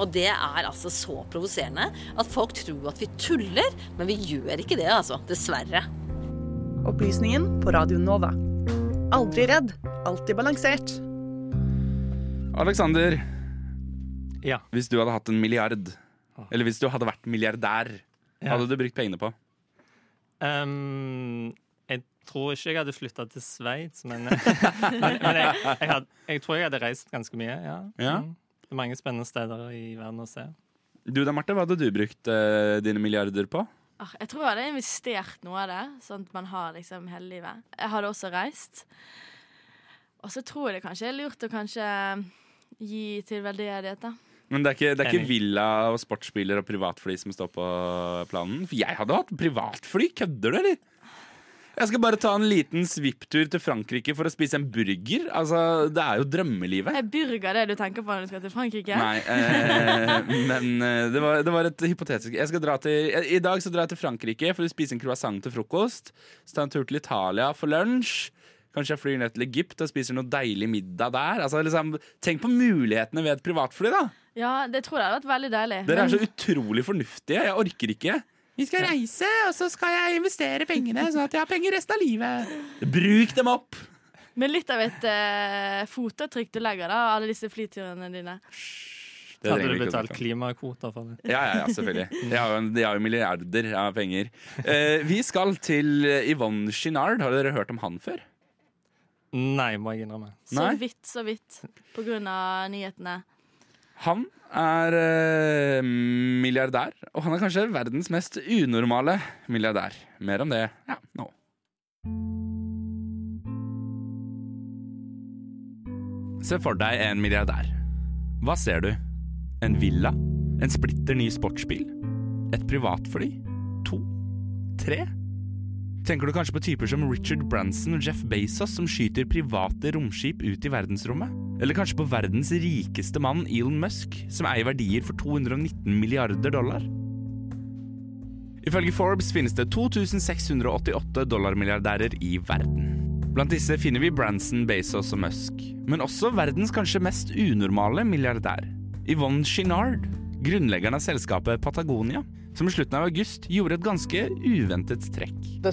Og det er altså så provoserende at folk tror at vi tuller, men vi gjør ikke det, altså. Dessverre. Opplysningen på Radio Nova. Aldri redd, alltid balansert. Alexander, Ja. hvis du hadde hatt en milliard, eller hvis du hadde vært milliardær, Ja. hadde du brukt pengene på? Um, jeg tror ikke jeg hadde flytta til Sveits, men, men, men jeg, jeg, had, jeg tror jeg hadde reist ganske mye. Ja. Ja. Mm. Det er mange spennende steder i verden å se. Du da, Marte, hva hadde du brukt eh, dine milliarder på? Ah, Jeg tror jeg hadde investert noe av det, sånn at man har liksom hele livet. Jeg hadde også reist. Og så tror jeg det kanskje er lurt å kanskje gi til veldedighet, da. Men det er ikke, det er ikke villa og sportsbiler og privatfly som står på planen? For jeg hadde hatt privatfly, kødder du, eller? Jeg skal bare ta en liten svipptur til Frankrike for å spise en burger. Altså, Det er jo drømmelivet. Er burger det du tenker på når du skal til Frankrike? Nei, eh, men eh, det var, det var et hypotetisk jeg skal dra til, I dag så drar jeg til Frankrike for å spise en croissant til frokost. Så tar jeg en tur til Italia for lunsj. Kanskje jeg flyr ned til Egypt og spiser noe deilig middag der. Altså, liksom, tenk på mulighetene ved et privatfly, da! Ja, det tror jeg hadde vært veldig deilig. Dere er Men- så utrolig fornuftige. Jeg orker ikke. Vi skal reise, og så skal jeg investere pengene, sånn at jeg har penger resten av livet. Bruk dem opp! Men litt av et uh, fotavtrykk du legger da, alle disse flyturene dine. Det hadde du betalt klimakvoter for det? Ja, ja, ja, selvfølgelig. De har jo, de har jo milliarder av penger. Uh, vi skal til Yvonne Chinard. Har dere hørt om han før? Nei, må jeg innrømme. Så Nei. vidt, så vidt. På grunn av nyhetene. Han er eh, milliardær, og han er kanskje verdens mest unormale milliardær. Mer om det ja, nå. Se for deg en milliardær. Hva ser du? En villa? En splitter ny sportsbil? Et privatfly? To? Tre? Tenker du kanskje på typer som Richard Branson og Jeff Bezos som skyter private romskip ut i verdensrommet? Eller kanskje på verdens rikeste mann Elon Musk, som eier verdier for 219 milliarder dollar? Ifølge Forbes finnes det 2688 dollarmilliardærer i verden. Blant disse finner vi Branson, Bezos og Musk, men også verdens kanskje mest unormale milliardær, Yvonne Chinard, grunnleggeren av selskapet Patagonia, som i slutten av august gjorde et ganske uventet trekk. The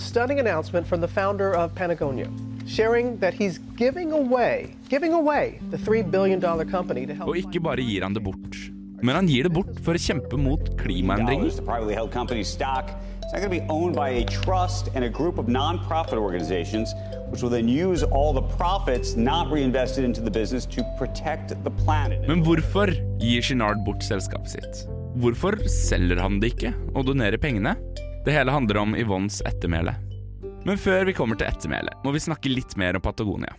sharing that he's giving away, giving away the $3 billion company to help. Og ikke bare gir han det bort, men han gir det bort for å kjempe mot klimaendringer. The privately held company's stock is going to be owned by a trust and a group of nonprofit organizations, which will then use all the profits not reinvested into the business to protect the planet. Men hvorfor gir Shinard bort selskapet sitt? Hvorfor selger han det ikke og donerer pengene? Det hele handler om Yvonnes ettermæle. Men før vi kommer til ettermælet, må vi snakke litt mer om Patagonia.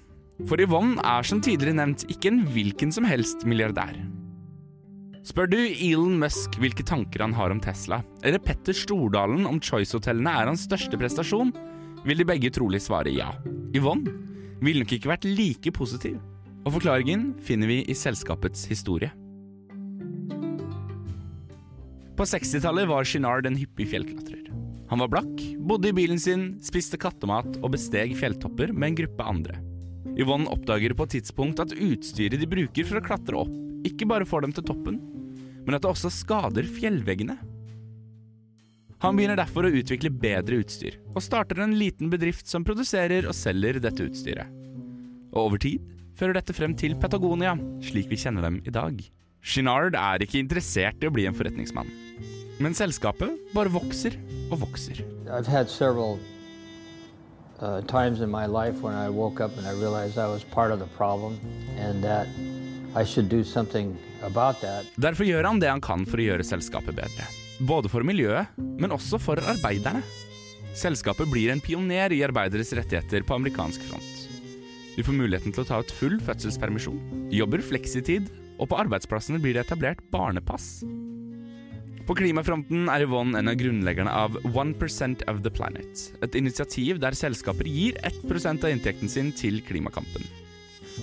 For Yvonne er som tidligere nevnt ikke en hvilken som helst milliardær. Spør du Elon Musk hvilke tanker han har om Tesla, eller Petter Stordalen om Choice-hotellene er hans største prestasjon, vil de begge trolig svare ja. Yvonne ville nok ikke vært like positiv. Og forklaringen finner vi i selskapets historie. På 60-tallet var Chinard en hyppig fjellklatrer. Han var blakk, bodde i bilen sin, spiste kattemat og besteg fjelltopper med en gruppe andre. Yvonne oppdager på et tidspunkt at utstyret de bruker for å klatre opp, ikke bare får dem til toppen, men at det også skader fjellveggene. Han begynner derfor å utvikle bedre utstyr, og starter en liten bedrift som produserer og selger dette utstyret. Og over tid fører dette frem til Patagonia, slik vi kjenner dem i dag. Shinard er ikke interessert i å bli en forretningsmann, men selskapet bare vokser og vokser. Several uh, times in my life when I woke up and I realized I was part of the problem and that I should do something about that. Derfor gjør han det han kan for å gjøre selskapet bedre. Både for miljøet, men også for arbeiderne. Selskapet blir en pioner i arbeideres rettigheter på amerikansk front. Du får muligheten til å ta ut full fødselspermisjon, jobber fleksitid, og på arbeidsplassene blir det etablert barnepass. På klimafronten er Yvonne en av grunnleggerne av 1% of the Planet, et initiativ der selskaper gir 1% av inntekten sin til klimakampen.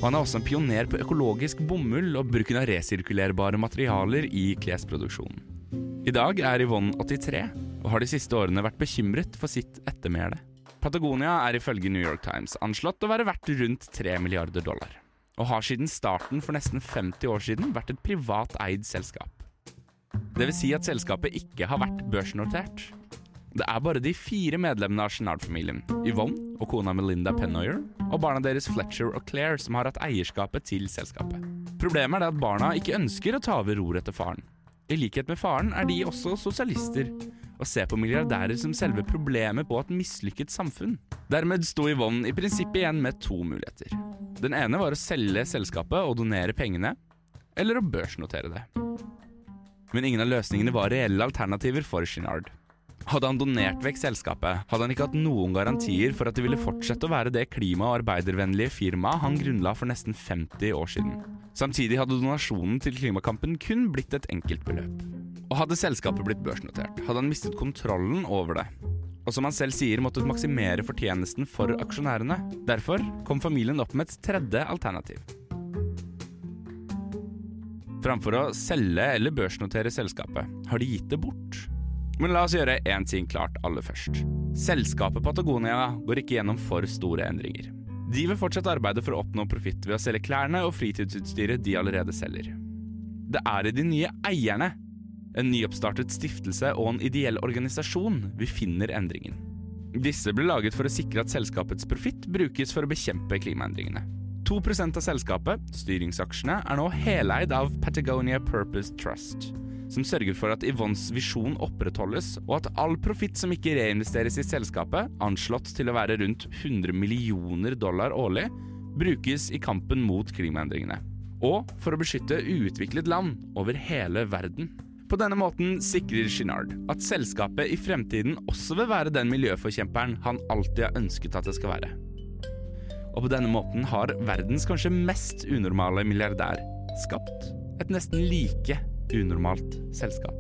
Og han er også en pioner på økologisk bomull og bruken av resirkulerbare materialer i klesproduksjonen. I dag er Yvonne 83, og har de siste årene vært bekymret for sitt ettermæle. Patagonia er ifølge New York Times anslått å være verdt rundt 3 milliarder dollar, og har siden starten for nesten 50 år siden vært et privateid selskap. Det vil si at selskapet ikke har vært børsnotert. Det er bare de fire medlemmene av Chenard-familien, Yvonne og kona Melinda Pennoyer, og barna deres Fletcher og Claire som har hatt eierskapet til selskapet. Problemet er at barna ikke ønsker å ta over roret etter faren. I likhet med faren er de også sosialister, og ser på milliardærer som selve problemet på et mislykket samfunn. Dermed sto Yvonne i prinsippet igjen med to muligheter. Den ene var å selge selskapet og donere pengene, eller å børsnotere det. Men ingen av løsningene var reelle alternativer for Shinard. Hadde han donert vekk selskapet, hadde han ikke hatt noen garantier for at det ville fortsette å være det klima- og arbeidervennlige firmaet han grunnla for nesten 50 år siden. Samtidig hadde donasjonen til klimakampen kun blitt et enkeltbeløp. Og hadde selskapet blitt børsnotert, hadde han mistet kontrollen over det. Og som han selv sier, måtte maksimere fortjenesten for aksjonærene. Derfor kom familien opp med et tredje alternativ. Framfor å selge eller børsnotere selskapet, har de gitt det bort. Men la oss gjøre én ting klart aller først. Selskapet Patagonia går ikke gjennom for store endringer. De vil fortsatt arbeide for å oppnå profitt ved å selge klærne og fritidsutstyret de allerede selger. Det er i de nye eierne, en nyoppstartet stiftelse og en ideell organisasjon, vi finner endringen. Disse ble laget for å sikre at selskapets profitt brukes for å bekjempe klimaendringene. 2% av selskapet, styringsaksjene, er nå heleid av Patagonia Purpose Trust, som sørger for at Yvonnes visjon opprettholdes, og at all profitt som ikke reinvesteres i selskapet, anslått til å være rundt 100 millioner dollar årlig, brukes i kampen mot klimaendringene. Og for å beskytte uutviklet land over hele verden. På denne måten sikrer Shinard at selskapet i fremtiden også vil være den miljøforkjemperen han alltid har ønsket at det skal være. Og på denne måten har verdens kanskje mest unormale milliardær skapt et nesten like unormalt selskap.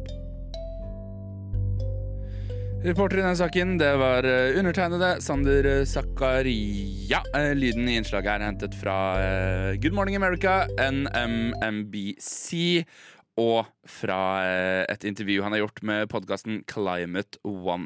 Reporter i denne saken, det var eh, undertegnede Sander Zakaria. Eh, Lyden i innslaget er hentet fra eh, Good Morning America, NMMBC, og fra et intervju han har gjort med podkasten Climate One.